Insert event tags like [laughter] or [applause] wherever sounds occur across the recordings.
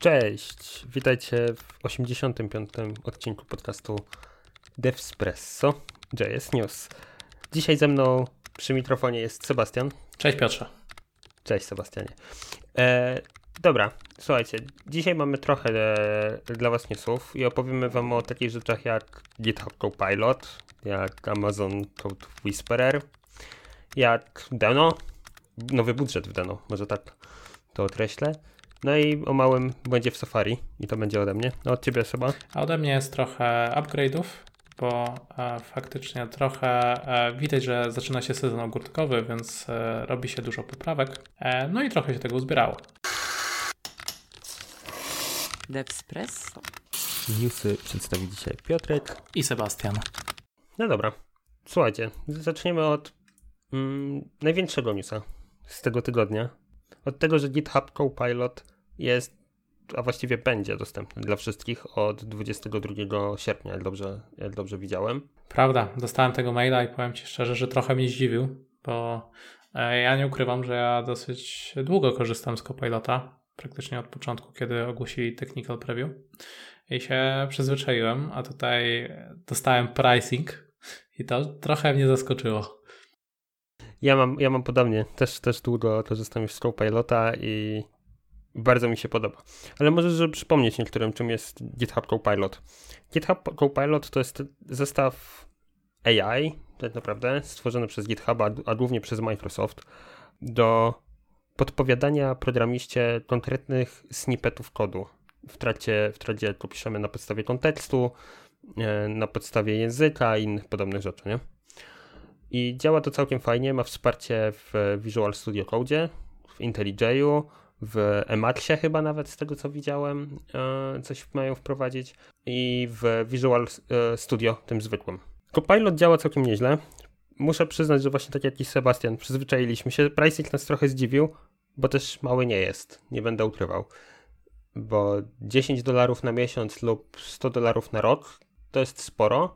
Cześć, witajcie w 85. odcinku podcastu Devspresso JS News. Dzisiaj ze mną przy mikrofonie jest Sebastian. Cześć Piotrze. Cześć Sebastianie. E, dobra, słuchajcie, dzisiaj mamy trochę e, dla was newsów i opowiemy wam o takich rzeczach jak GitHub Copilot, jak Amazon Code Whisperer, jak Deno, nowy budżet w Deno, może tak to określę. No i o małym błędzie w Safari i to będzie ode mnie. No od ciebie chyba? A ode mnie jest trochę upgrade'ów, bo e, faktycznie trochę e, widać, że zaczyna się sezon ogórkowy, więc e, robi się dużo poprawek. E, no i trochę się tego uzbierało. Devspresso. Newsy przedstawi dzisiaj Piotrek. I Sebastian. No dobra, słuchajcie, zaczniemy od mm, największego newsa z tego tygodnia. Od tego, że GitHub Copilot jest, a właściwie będzie dostępny dla wszystkich od 22 sierpnia, jak dobrze, jak dobrze widziałem. Prawda, dostałem tego maila i powiem Ci szczerze, że trochę mnie zdziwił, bo e, ja nie ukrywam, że ja dosyć długo korzystam z Copilota, praktycznie od początku, kiedy ogłosili Technical Preview i się przyzwyczaiłem, a tutaj dostałem pricing i to trochę mnie zaskoczyło. Ja mam, ja mam podobnie, też, też długo korzystam już z Copilota i bardzo mi się podoba. Ale może, żeby przypomnieć niektórym, czym jest GitHub Copilot. GitHub Copilot to jest zestaw AI, tak naprawdę, stworzony przez GitHub, a głównie przez Microsoft, do podpowiadania programiście konkretnych snippetów kodu w trakcie, w trakcie jak piszemy na podstawie kontekstu, e, na podstawie języka i innych podobnych rzeczy, nie? I działa to całkiem fajnie, ma wsparcie w Visual Studio Code, w IntelliJ'u, w Emaxie chyba nawet z tego co widziałem, e, coś mają wprowadzić i w Visual e, Studio, tym zwykłym. Copilot działa całkiem nieźle. Muszę przyznać, że właśnie tak jak i Sebastian, przyzwyczailiśmy się. Pricing nas trochę zdziwił, bo też mały nie jest, nie będę ukrywał. Bo 10 dolarów na miesiąc lub 100 dolarów na rok to jest sporo.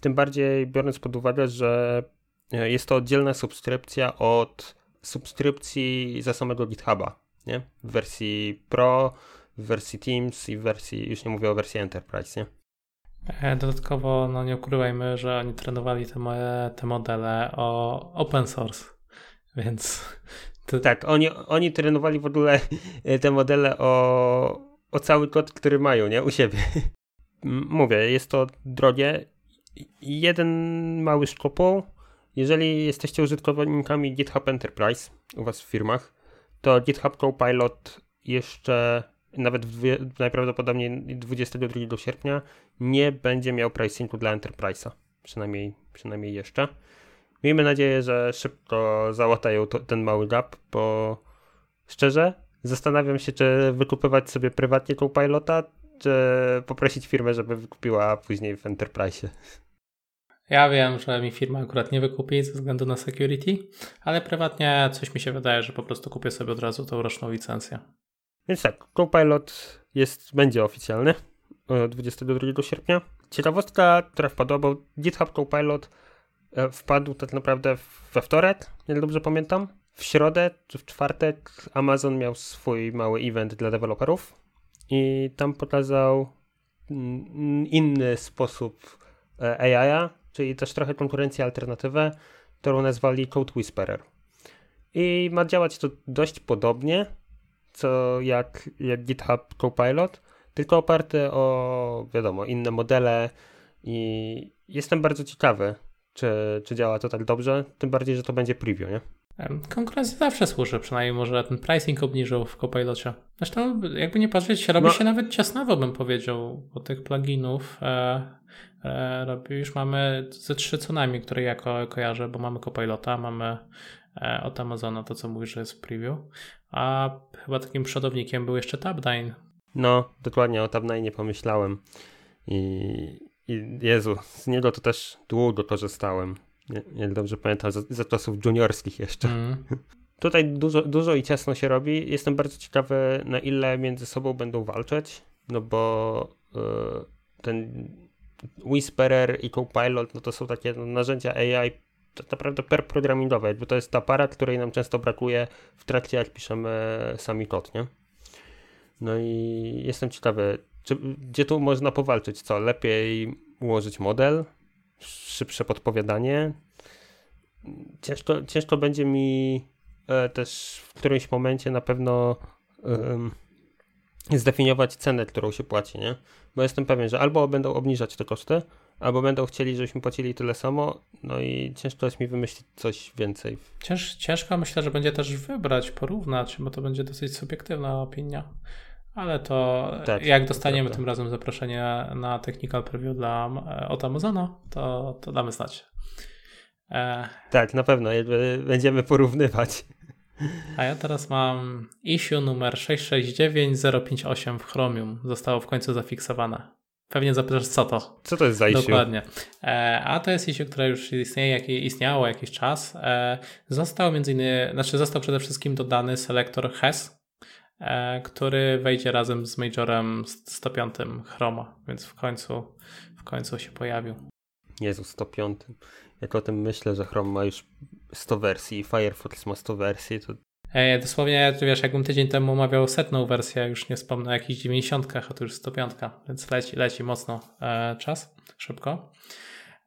Tym bardziej biorąc pod uwagę, że jest to oddzielna subskrypcja od subskrypcji za samego GitHuba, nie? W wersji Pro, w wersji Teams i w wersji, już nie mówię o wersji Enterprise, nie? E, dodatkowo, no nie ukrywajmy, że oni trenowali te, te modele o open source, więc... [laughs] To... Tak, oni, oni trenowali w ogóle te modele o, o cały kod, który mają, nie? U siebie. [laughs] Mówię, jest to drogie. Jeden mały szkopuł, jeżeli jesteście użytkownikami GitHub Enterprise u Was w firmach, to GitHub Copilot jeszcze nawet w, najprawdopodobniej 22 sierpnia nie będzie miał pricingu dla Enterprise'a. Przynajmniej, przynajmniej jeszcze. Miejmy nadzieję, że szybko załatają to, ten mały gap, bo szczerze zastanawiam się, czy wykupywać sobie prywatnie Copilota, czy poprosić firmę, żeby wykupiła później w Enterprise'ie. Ja wiem, że mi firma akurat nie wykupi ze względu na security, ale prywatnie coś mi się wydaje, że po prostu kupię sobie od razu tą roczną licencję. Więc tak, Copilot jest, będzie oficjalny 22 sierpnia. Ciekawostka, która wpadła, bo GitHub Copilot e, wpadł tak naprawdę we wtorek, jak dobrze pamiętam. W środę czy w czwartek Amazon miał swój mały event dla deweloperów i tam pokazał inny sposób e, AI, czyli też trochę konkurencję alternatywę, którą nazwali Code Whisperer. I ma działać to dość podobnie, co jak, jak GitHub Copilot, tylko oparte o, wiadomo, inne modele i jestem bardzo ciekawy, czy, czy działa to tak dobrze, tym bardziej, że to będzie preview, nie? Konkurencja zawsze służy, przynajmniej może ten pricing obniżył w Copilocie. Zresztą, jakby nie patrzeć, robi no. się nawet ciasnawo, bym powiedział, bo tych pluginów e, e, robi, już mamy ze trzy co najmniej, które ja ko kojarzę, bo mamy Copilota, mamy e, od Amazona to, co mówisz, że jest preview, a chyba takim przodownikiem był jeszcze Tabdine. No, dokładnie o Tabdine nie pomyślałem i, i Jezu, z niego to też długo korzystałem jak dobrze pamiętam, za, za czasów juniorskich jeszcze. Mm. [laughs] Tutaj dużo, dużo i ciasno się robi. Jestem bardzo ciekawy, na ile między sobą będą walczyć, no bo y, ten Whisperer i Copilot, no to są takie no, narzędzia AI tak naprawdę per programingowe, jakby to jest aparat, której nam często brakuje w trakcie, jak piszemy sami kod, nie? No i jestem ciekawy, czy, gdzie tu można powalczyć? Co, lepiej ułożyć model? Szybsze podpowiadanie? Ciężko, ciężko będzie mi e, też w którymś momencie na pewno zdefiniować cenę, którą się płaci, nie? Bo jestem pewien, że albo będą obniżać te koszty, albo będą chcieli, żebyśmy płacili tyle samo, no i ciężko jest mi wymyślić coś więcej. Cięż, ciężko myślę, że będzie też wybrać, porównać, bo to będzie dosyć subiektywna opinia. Ale to jak dostaniemy tym razem zaproszenie na technical preview dla, od Amazona, to, to damy znać. E... Tak, na pewno. Będziemy porównywać. A ja teraz mam issue numer 669058 w Chromium. Zostało w końcu zafiksowane. Pewnie zapytasz, co to? Co to jest za issue? Dokładnie. E, a to jest issue, które już istnieje, jak, istniało jakiś czas. E, został między innymi, znaczy został przede wszystkim dodany selektor HES, e, który wejdzie razem z Majorem 105 Chroma, więc w końcu, w końcu się pojawił. Jezu, 105. Jak o tym myślę, że Chrome ma już 100 wersji, Firefox ma 100 wersji, to E, dosłownie, wiesz, jakbym tydzień temu omawiał setną wersję, już nie wspomnę o jakichś 90, a to już 105, więc leci, leci mocno e, czas, szybko.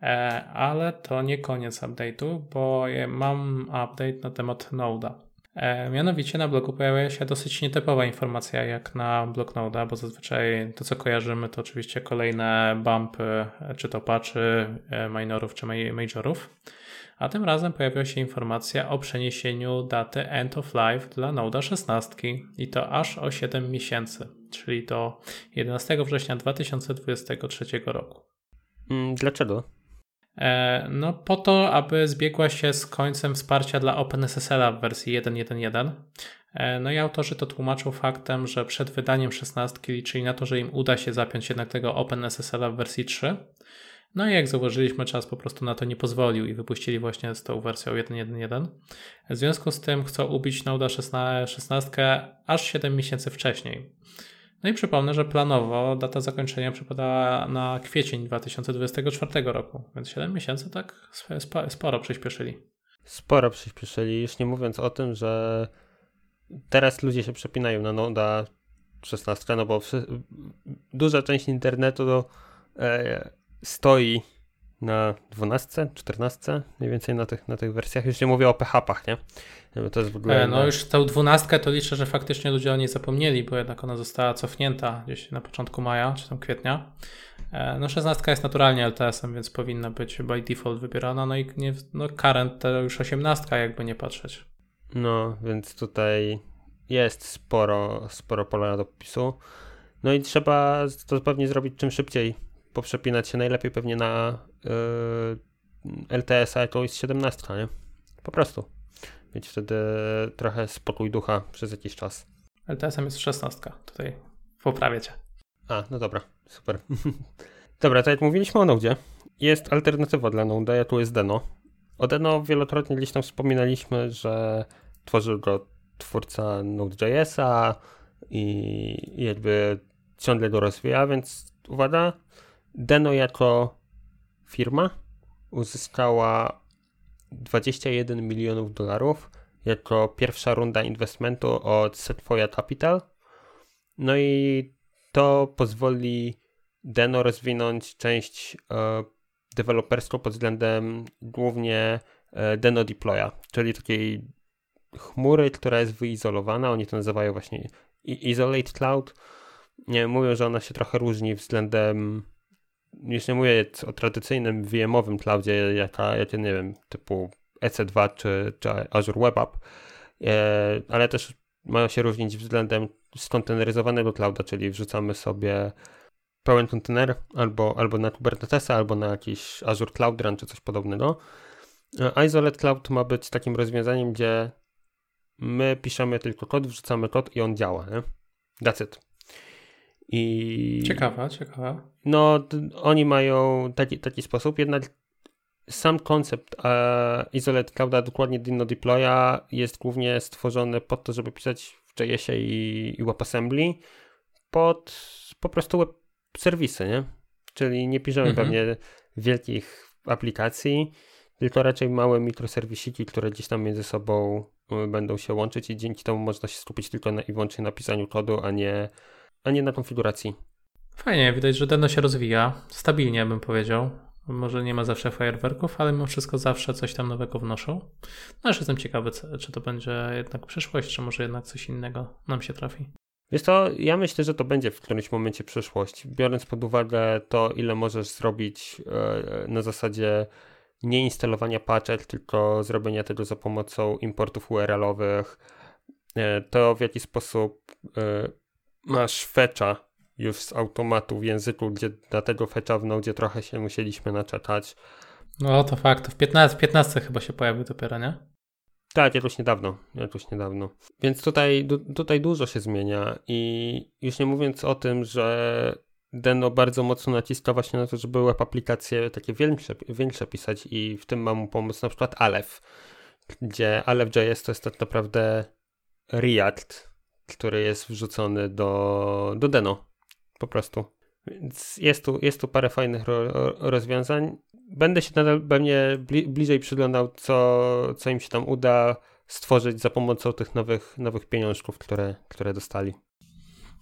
E, ale to nie koniec update'u, bo mam update na temat Node'a. E, mianowicie na blogu pojawia się dosyć nietypowa informacja jak na blog Node'a, bo zazwyczaj to co kojarzymy to oczywiście kolejne bumpy, czy to patchy, e, minorów czy majorów a tym razem pojawiła się informacja o przeniesieniu daty end of life dla Node'a 16 i to aż o 7 miesięcy, czyli do 11 września 2023 roku. Mm, dlaczego? E, no po to, aby zbiegła się z końcem wsparcia dla OpenSSL w wersji 1.1.1. E, no i autorzy to tłumaczą faktem, że przed wydaniem 16 liczyli na to, że im uda się zapiąć jednak tego OpenSSL w wersji 3, no i jak zauważyliśmy, czas po prostu na to nie pozwolił i wypuścili właśnie z tą wersją 1.1.1. W związku z tym chcą ubić Node 16 aż 7 miesięcy wcześniej. No i przypomnę, że planowo data zakończenia przypadała na kwiecień 2024 roku, więc 7 miesięcy tak sporo przyspieszyli. Sporo przyspieszyli, już nie mówiąc o tym, że teraz ludzie się przepinają na Node 16, no bo duża część internetu to, e, stoi na 12, 14, mniej więcej na tych, na tych wersjach. Już nie mówię o PHP-ach, nie? To jest w ogóle. E, no już tę 12 to liczę, że faktycznie ludzie o niej zapomnieli, bo jednak ona została cofnięta gdzieś na początku maja czy tam kwietnia. E, no 16 jest naturalnie LTS-em, więc powinna być by default wybierana. No i nie, no current to już 18, jakby nie patrzeć. No, więc tutaj jest sporo, sporo pola do popisu. No i trzeba to pewnie zrobić czym szybciej, poprzepinać się najlepiej pewnie na yy, LTS-a jakąś 17, nie? Po prostu. Mieć wtedy trochę spokój ducha przez jakiś czas. LTS-em jest 16, tutaj poprawię cię. A, no dobra, super. [laughs] dobra, tak jak mówiliśmy o Node, jest alternatywa dla Node, tu jest Deno. O Deno wielokrotnie gdzieś tam wspominaliśmy, że tworzył go twórca Node.jsa i jakby ciągle go rozwija, więc uwaga, Deno jako firma uzyskała 21 milionów dolarów jako pierwsza runda inwestymentu od Sequoia Capital. No i to pozwoli Deno rozwinąć część e, deweloperską pod względem głównie e, Deno Deploya, czyli takiej chmury, która jest wyizolowana. Oni to nazywają właśnie Isolate Cloud. Nie, mówią, że ona się trochę różni względem już nie mówię o tradycyjnym VM-owym cloudzie, jaka, jakie, nie wiem, typu EC2 czy, czy Azure Web App, e, ale też mają się różnić względem skonteneryzowanego clouda, czyli wrzucamy sobie pełen kontener albo, albo na Kubernetesa, albo na jakiś Azure Cloud Run czy coś podobnego. E, Isolate Cloud ma być takim rozwiązaniem, gdzie my piszemy tylko kod, wrzucamy kod i on działa. Nie? That's it. I ciekawa, ciekawa. No, oni mają taki, taki sposób, jednak sam koncept e, Isolate Clouda, dokładnie Dino Deploya jest głównie stworzony pod to, żeby pisać w JS-ie i, i WebAssembly pod po prostu web serwisy, nie? Czyli nie piszemy mhm. pewnie wielkich aplikacji, tylko raczej małe mikroserwisiki, które gdzieś tam między sobą będą się łączyć i dzięki temu można się skupić tylko na, i wyłącznie na pisaniu kodu, a nie, a nie na konfiguracji. Fajnie, widać, że Deno się rozwija. Stabilnie bym powiedział. Może nie ma zawsze fajerwerków, ale mimo wszystko zawsze coś tam nowego wnoszą. No już jestem ciekawy, czy to będzie jednak przyszłość, czy może jednak coś innego nam się trafi. Wiesz to, ja myślę, że to będzie w którymś momencie przyszłość. Biorąc pod uwagę to, ile możesz zrobić e, na zasadzie nie instalowania patchet, tylko zrobienia tego za pomocą importów URL-owych, e, to w jaki sposób e, masz fetcha już z automatu w języku, gdzie na tego fetcha w Node trochę się musieliśmy naczekać. No to fakt, w 15, 15 chyba się pojawił dopiero, nie? Tak, jakoś niedawno, jakoś niedawno. Więc tutaj, tutaj dużo się zmienia i już nie mówiąc o tym, że Deno bardzo mocno naciska właśnie na to, żeby web aplikacje takie większe, większe pisać i w tym mam mu pomóc na przykład Aleph, gdzie Aleph.js to jest tak naprawdę React, który jest wrzucony do, do Deno po prostu. Więc jest tu, jest tu parę fajnych ro, rozwiązań. Będę się nadal pewnie bli, bliżej przyglądał, co, co im się tam uda stworzyć za pomocą tych nowych, nowych pieniążków, które, które dostali.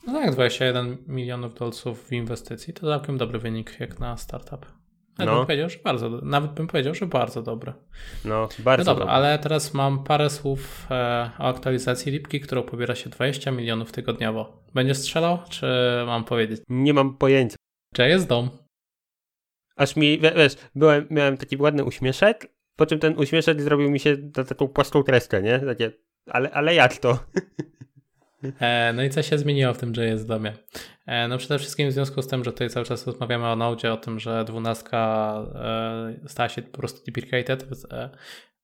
No tak, 21 milionów dolców w inwestycji to całkiem dobry wynik jak na startup. Nawet, no. bym powiedział, że bardzo, nawet bym powiedział, że bardzo dobry. No, bardzo no dobra, ale teraz mam parę słów e, o aktualizacji Lipki, którą pobiera się 20 milionów tygodniowo. Będziesz strzelał, czy mam powiedzieć? Nie mam pojęcia. Gdzie jest dom? Aż mi, wiesz, byłem, miałem taki ładny uśmieszek, po czym ten uśmieszek zrobił mi się na taką płaską kreskę, nie? Takie, ale, ale jak to? [laughs] E, no i co się zmieniło w tym JS domie? E, no przede wszystkim w związku z tym, że tutaj cały czas rozmawiamy o Node, o tym, że 12 e, stała się po prostu deprecated,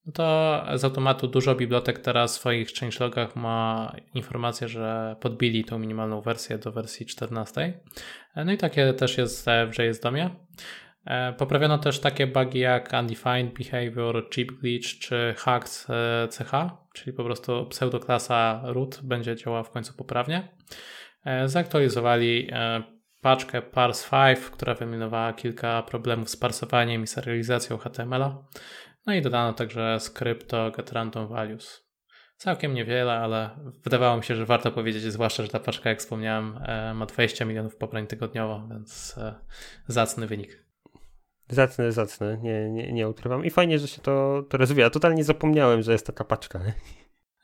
no to z automatu dużo bibliotek teraz w swoich changelogach ma informację, że podbili tą minimalną wersję do wersji 14. No i takie też jest w JS domie. Poprawiono też takie bugi jak undefined behavior, chip glitch czy hacked ch, czyli po prostu pseudoklasa root będzie działała w końcu poprawnie. E, zaktualizowali e, paczkę parse5, która wyeliminowała kilka problemów z parsowaniem i serializacją HTML-a. No i dodano także skrypt get random values. Całkiem niewiele, ale wydawało mi się, że warto powiedzieć, zwłaszcza, że ta paczka, jak wspomniałem, e, ma 20 milionów pobrań tygodniowo, więc zacny wynik. Zacny, zacny, nie, nie, nie ukrywam. I fajnie, że się to, to rozwija. Totalnie zapomniałem, że jest taka paczka.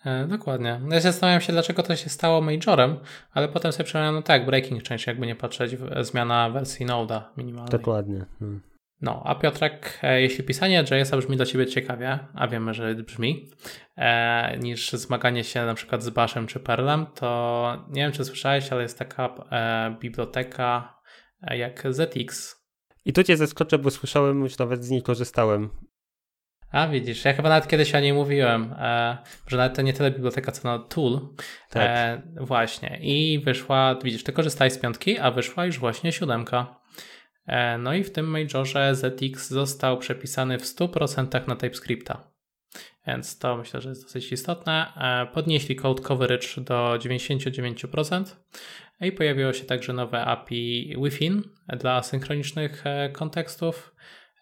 E, dokładnie. No ja zastanawiam się, dlaczego to się stało majorem, ale potem sobie przypomniałem, no tak, breaking change, jakby nie patrzeć, zmiana wersji Node'a minimalnej. Dokładnie. Hmm. No, a Piotrek, e, jeśli pisanie JS-a brzmi dla Ciebie ciekawie, a wiemy, że brzmi, e, niż zmaganie się na przykład z Bashem czy Perlem, to nie wiem, czy słyszałeś, ale jest taka e, biblioteka e, jak ZX, i tu cię zaskoczę, bo słyszałem, już nawet z niej korzystałem. A widzisz, ja chyba nawet kiedyś o niej mówiłem, e, że nawet to nie tyle biblioteka, co no tool. Tak. E, właśnie. I wyszła, widzisz, ty korzystałeś z piątki, a wyszła już właśnie siódemka. E, no i w tym majorze ZX został przepisany w 100% na TypeScripta. Więc to myślę, że jest dosyć istotne. E, podnieśli code coverage do 99%. I pojawiło się także nowe API Wi-Fi dla synchronicznych e, kontekstów.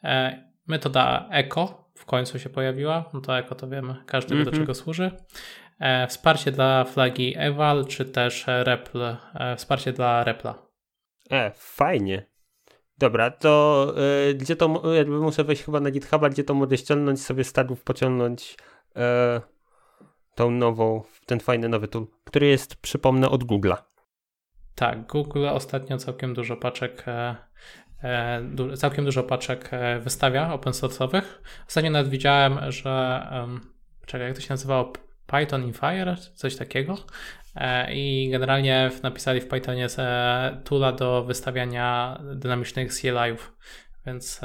E, metoda echo w końcu się pojawiła. No to echo to wiemy, każdy wie do mhm. czego służy. E, wsparcie dla flagi eval, czy też repl, wsparcie dla repla. E, fajnie. Dobra, to y, gdzie to, jakby muszę wejść chyba na GitHuba, gdzie to mogę ściągnąć, sobie stagów pociągnąć y, tą nową, ten fajny nowy tool, który jest, przypomnę, od Google'a. Tak, Google ostatnio całkiem dużo paczek e, e, całkiem dużo paczek e, wystawia open source'owych. Ostatnio nawet widziałem, że czekaj, jak to się nazywało? Python in Fire, coś takiego. I generalnie napisali w Pythonie toola do wystawiania dynamicznych CLI-ów, więc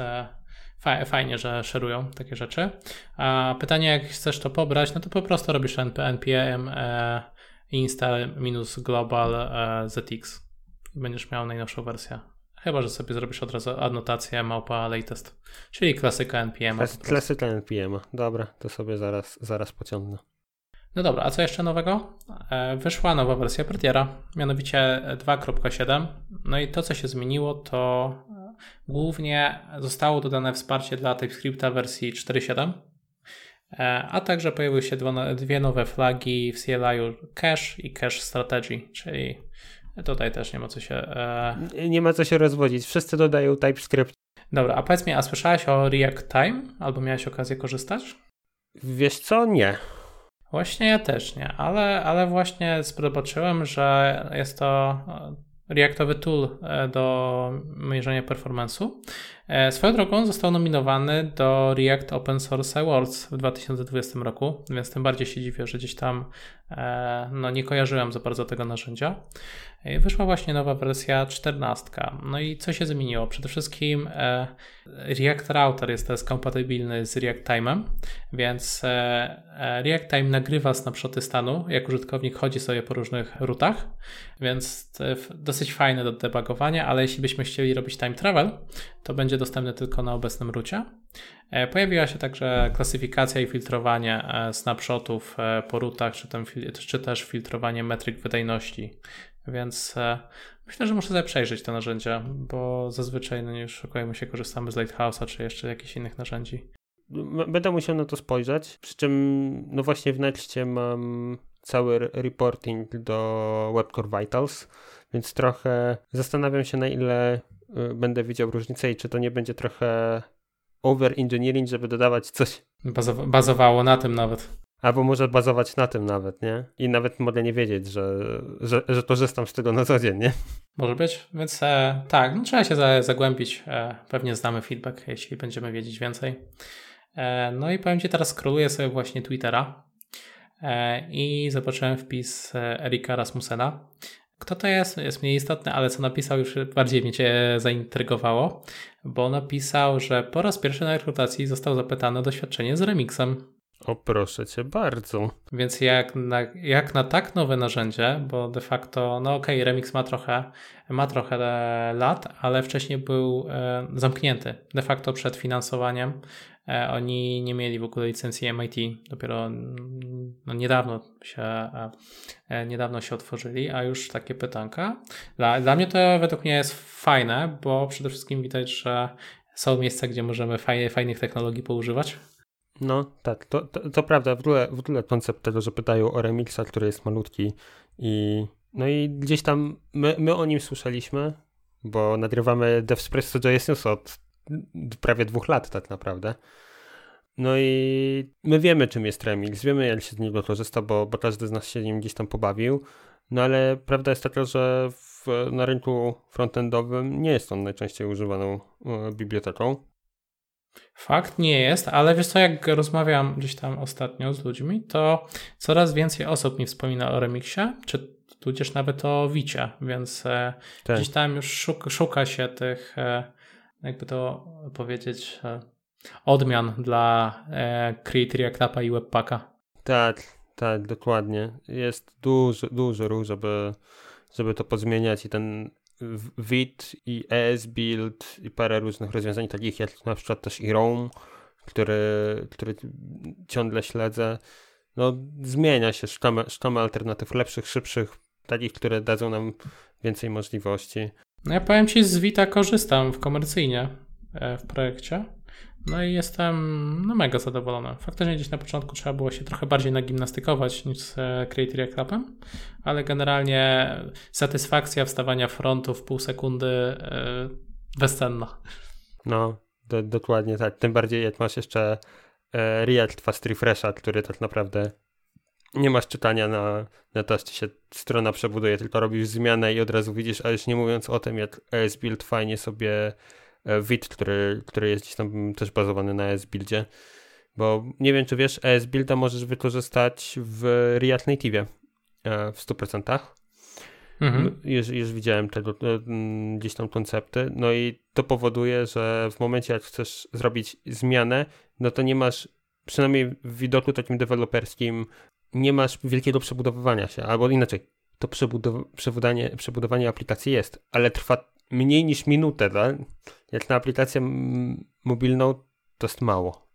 fajnie, że szerują takie rzeczy. A pytanie, jak chcesz to pobrać, no to po prostu robisz npm install-global e, zx i będziesz miał najnowszą wersję. Chyba, że sobie zrobisz od razu adnotację małpa latest, czyli klasyka NPM. Klas, klasyka NPM. Dobra, to sobie zaraz, zaraz pociągnę. No dobra, a co jeszcze nowego? E, wyszła nowa wersja Prettiera, mianowicie 2.7. No i to, co się zmieniło, to głównie zostało dodane wsparcie dla TypeScripta wersji 4.7 a także pojawiły się dwie nowe flagi w CLI Cache i Cache Strategy, czyli tutaj też nie ma co się... E... Nie ma co się rozwodzić, wszyscy dodają TypeScript. Dobra, a powiedz mi, a słyszałeś o React Time? Albo miałeś okazję korzystać? Wiesz co? Nie. Właśnie ja też nie, ale, ale właśnie zobaczyłem, że jest to Reactowy tool e, do mierzenia performance'u. E, swoją drogą został nominowany do React Open Source Awards w 2020 roku, więc tym bardziej się dziwię, że gdzieś tam e, no, nie kojarzyłem za bardzo tego narzędzia. Wyszła właśnie nowa wersja 14. No i co się zmieniło? Przede wszystkim React Router jest teraz kompatybilny z React Time'em, więc React Time nagrywa snapshoty stanu, jak użytkownik chodzi sobie po różnych rutach, więc dosyć fajne do debugowania, ale jeśli byśmy chcieli robić time travel, to będzie dostępny tylko na obecnym rucie. E, pojawiła się także klasyfikacja i filtrowanie e, snapshotów e, po rutach, czy, tam, czy też filtrowanie metryk wydajności. Więc myślę, że muszę sobie przejrzeć te narzędzia, bo zazwyczaj, no nie szukajmy się, korzystamy z Lighthouse'a czy jeszcze jakichś innych narzędzi. Będę musiał na to spojrzeć. Przy czym, no właśnie w Nexcie mam cały reporting do WebCore Vitals, więc trochę zastanawiam się, na ile będę widział różnicę i czy to nie będzie trochę over-engineering, żeby dodawać coś. Bazow bazowało na tym nawet. Albo może bazować na tym nawet, nie? I nawet mogę nie wiedzieć, że, że, że korzystam z tego na co dzień, nie? Może być, więc e, tak, no, trzeba się za, zagłębić. E, pewnie znamy feedback, jeśli będziemy wiedzieć więcej. E, no i powiem Ci, teraz scrolluję sobie właśnie Twittera e, i zobaczyłem wpis e, Erika Rasmussena, kto to jest, jest mniej istotne, ale co napisał już bardziej mnie cię zaintrygowało, bo napisał, że po raz pierwszy na rekrutacji został zapytany o doświadczenie z remixem. O proszę cię bardzo. Więc jak na, jak na tak nowe narzędzie, bo de facto, no okej, okay, Remix ma trochę, ma trochę lat, ale wcześniej był e, zamknięty. De facto przed finansowaniem E, oni nie mieli w ogóle licencji MIT, dopiero no, niedawno, się, e, e, niedawno się otworzyli, a już takie pytanka. Dla, dla mnie to według mnie jest fajne, bo przede wszystkim widać, że są miejsca, gdzie możemy fajnych technologii poużywać. No tak, to, to, to, prawda, w ogóle, w ogóle koncept tego, że pytają o remixa, który jest malutki i no i gdzieś tam my, my o nim słyszeliśmy, bo nagrywamy DevSpresso.js News od prawie dwóch lat tak naprawdę. No i my wiemy, czym jest remix, wiemy, jak się z niego korzysta, bo, bo każdy z nas się nim gdzieś tam pobawił. No ale prawda jest taka, że w, na rynku frontendowym nie jest on najczęściej używaną e, biblioteką. Fakt nie jest, ale wiesz co, jak rozmawiam gdzieś tam ostatnio z ludźmi, to coraz więcej osób mi wspomina o remixie, czy tudzież nawet o Wicie, więc e, tak. gdzieś tam już szuka, szuka się tych e, jakby to powiedzieć, e, odmian dla e, Create React i Webpacka. Tak, tak, dokładnie. Jest dużo, dużo ruch, żeby, żeby to pozmieniać i ten Vit i ESBuild i parę różnych rozwiązań, takich jak na przykład też i Roam, który, który ciągle śledzę. No, zmienia się, szukamy, alternatyw lepszych, szybszych, takich, które dadzą nam więcej możliwości. No ja powiem Ci, z Vita korzystam w komercyjnie e, w projekcie. No i jestem no, mega zadowolony. Faktycznie gdzieś na początku trzeba było się trochę bardziej nagimnastykować niż z e, Create React Appem, ale generalnie satysfakcja wstawania frontu w pół sekundy yy, bezcenna. No, do, dokładnie tak. Tym bardziej jak masz jeszcze e, React Fast Refresha, który tak naprawdę nie masz czytania na, na to, czy się strona przebuduje, tylko robisz zmianę i od razu widzisz, a już nie mówiąc o tym, jak ESBuild fajnie sobie Wit, e, który, który jest gdzieś tam też bazowany na ESBuildzie, bo nie wiem, czy wiesz, ESBuilda możesz wykorzystać w React Native e, w 100%. Mhm. Już, już widziałem tego, e, gdzieś tam koncepty, no i to powoduje, że w momencie jak chcesz zrobić zmianę, no to nie masz przynajmniej w widoku takim deweloperskim nie masz wielkiego przebudowywania się, albo inaczej, to przebudow przebudowanie, przebudowanie aplikacji jest, ale trwa mniej niż minutę, tak? Jak na aplikację mobilną, to jest mało.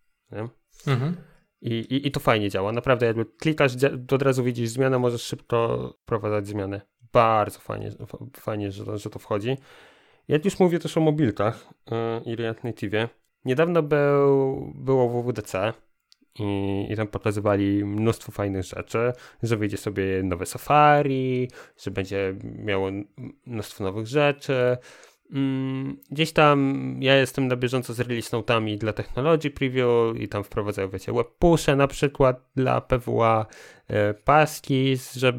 Mhm. I, i, I to fajnie działa. Naprawdę, jakby klikasz, od razu widzisz zmianę, możesz szybko wprowadzać zmiany. Bardzo fajnie, fajnie że, że to wchodzi. Jak już mówię też o mobilkach yy, i React Native. Niedawno był, było WWDC i, i tam pokazywali mnóstwo fajnych rzeczy, że wyjdzie sobie nowe Safari, że będzie miało mnóstwo nowych rzeczy. Mm, gdzieś tam ja jestem na bieżąco z release notami dla technologii preview i tam wprowadzają, wiecie, web pushe na przykład dla PWA, e, paski, że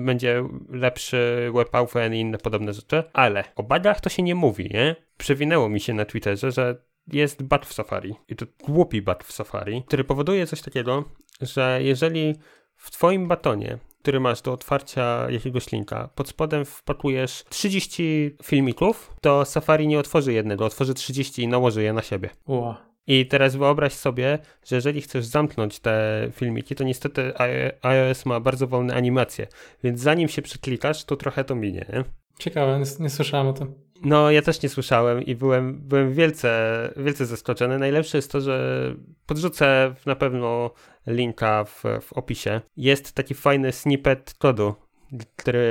będzie lepszy WebAuthn i inne podobne rzeczy, ale o badach to się nie mówi, nie? Przewinęło mi się na Twitterze, że jest bat w Safari i to głupi bat w Safari, który powoduje coś takiego, że jeżeli w twoim batonie który masz do otwarcia jakiegoś linka, pod spodem wpakujesz 30 filmików, to Safari nie otworzy jednego, otworzy 30 i nałoży je na siebie. Wow. I teraz wyobraź sobie, że jeżeli chcesz zamknąć te filmiki, to niestety iOS ma bardzo wolne animacje, więc zanim się przyklikasz, to trochę to minie, nie? Ciekawe, nie, nie słyszałem o tym. No, ja też nie słyszałem i byłem, byłem wielce, wielce zaskoczony. Najlepsze jest to, że podrzucę na pewno linka w, w opisie. Jest taki fajny snippet kodu, który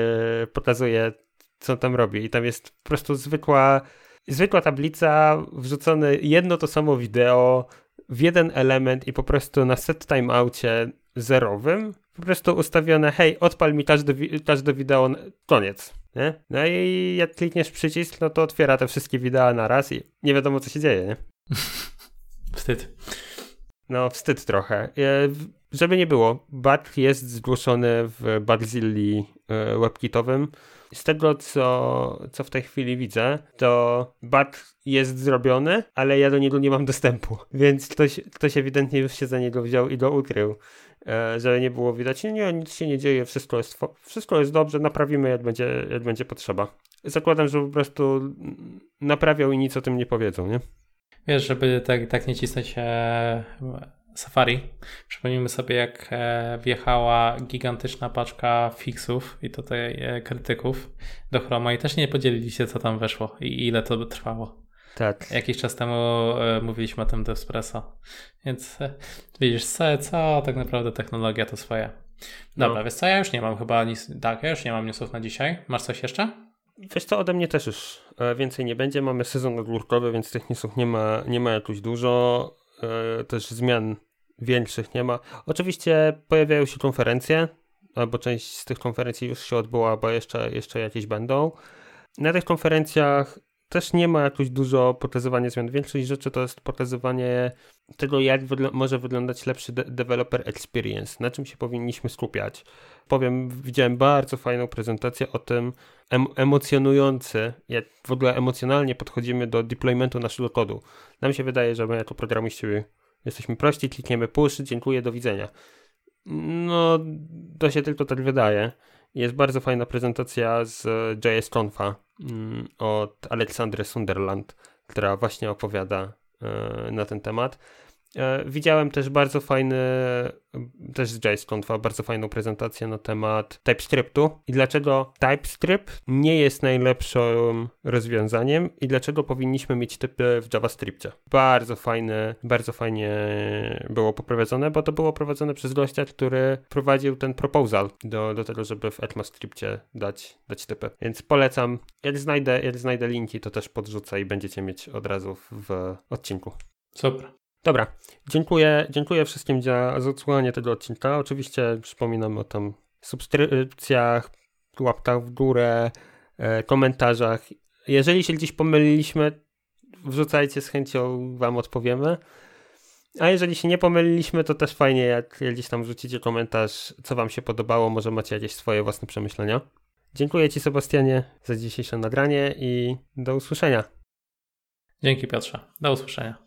pokazuje, co tam robi. I tam jest po prostu zwykła, zwykła tablica, wrzucone jedno to samo wideo w jeden element i po prostu na set timeoutie zerowym po prostu ustawione, hej, odpal mi każde, każde wideo, koniec. Nie? No i jak klikniesz przycisk, no to otwiera te wszystkie wideo na raz i nie wiadomo, co się dzieje, nie? [laughs] Wstyd. No, wstyd trochę. E, żeby nie było, BAT jest zgłoszony w Barzilli e, webkitowym. Z tego, co, co w tej chwili widzę, to BAT jest zrobiony, ale ja do niego nie mam dostępu. [laughs] Więc ktoś, ktoś ewidentnie już się za niego wziął i go ukrył. E, żeby nie było widać, nie, nic się nie dzieje, wszystko jest, wszystko jest dobrze, naprawimy jak będzie, jak będzie potrzeba. Zakładam, że po prostu naprawiał i nic o tym nie powiedzą, nie? Wiesz, żeby tak, tak nie cisnąć e, Safari, przypomnijmy sobie jak e, wjechała gigantyczna paczka fixów i tutaj e, krytyków do Chroma i też nie podzielili się co tam weszło i ile to by trwało. Tak. Jakiś czas temu e, mówiliśmy o tym do Espresso. Więc widzisz, co, co tak naprawdę technologia to swoje. Dobra, no. wiesz co, ja już nie mam chyba nic, tak, ja już nie mam newsów na dzisiaj. Masz coś jeszcze? Wiesz co, ode mnie też już więcej nie będzie. Mamy sezon ogórkowy, więc tych newsów nie ma, nie ma jakoś dużo. Też zmian większych nie ma. Oczywiście pojawiają się konferencje, albo część z tych konferencji już się odbyła, bo jeszcze, jeszcze jakieś będą. Na tych konferencjach też nie ma jakoś dużo pokazywania zmian. Większość rzeczy to jest pokazywanie tego, jak może wyglądać lepszy de developer experience, na czym się powinniśmy skupiać. Powiem, widziałem bardzo fajną prezentację o tym, em emocjonujący, jak w ogóle emocjonalnie podchodzimy do deploymentu naszego kodu. Nam się wydaje, że my jako programiści jesteśmy prości, klikniemy push, dziękuję, do widzenia. No, to się tylko tak wydaje. Jest bardzo fajna prezentacja z JS Confa mm, od Aleksandry Sunderland, która właśnie opowiada e, na ten temat. E, widziałem też bardzo fajny, też z JS Confa, bardzo fajną prezentację na temat TypeScriptu i dlaczego TypeScript nie jest najlepszym rozwiązaniem i dlaczego powinniśmy mieć typy w JavaScriptie. Bardzo fajne, bardzo fajnie było poprowadzone, bo to było prowadzone przez gościa, który prowadził ten proposal do, do tego, żeby w ECMAScriptie dać, dać typy. Więc polecam. Jak znajdę, jak znajdę linki, to też podrzucę i będziecie mieć od razu w odcinku. Super. Dobra, dziękuję, dziękuję wszystkim za, za odsłuchanie tego odcinka. Oczywiście przypominam o tam subskrypcjach, łapkach w górę, e, komentarzach. Jeżeli się gdzieś pomyliliśmy, wrzucajcie, z chęcią wam odpowiemy. A jeżeli się nie pomyliliśmy, to też fajnie, jak gdzieś tam wrzucicie komentarz, co wam się podobało, może macie jakieś swoje własne przemyślenia. Dziękuję Ci, Sebastianie, za dzisiejsze nagranie i do usłyszenia. Dzięki, Piotrze. Do usłyszenia.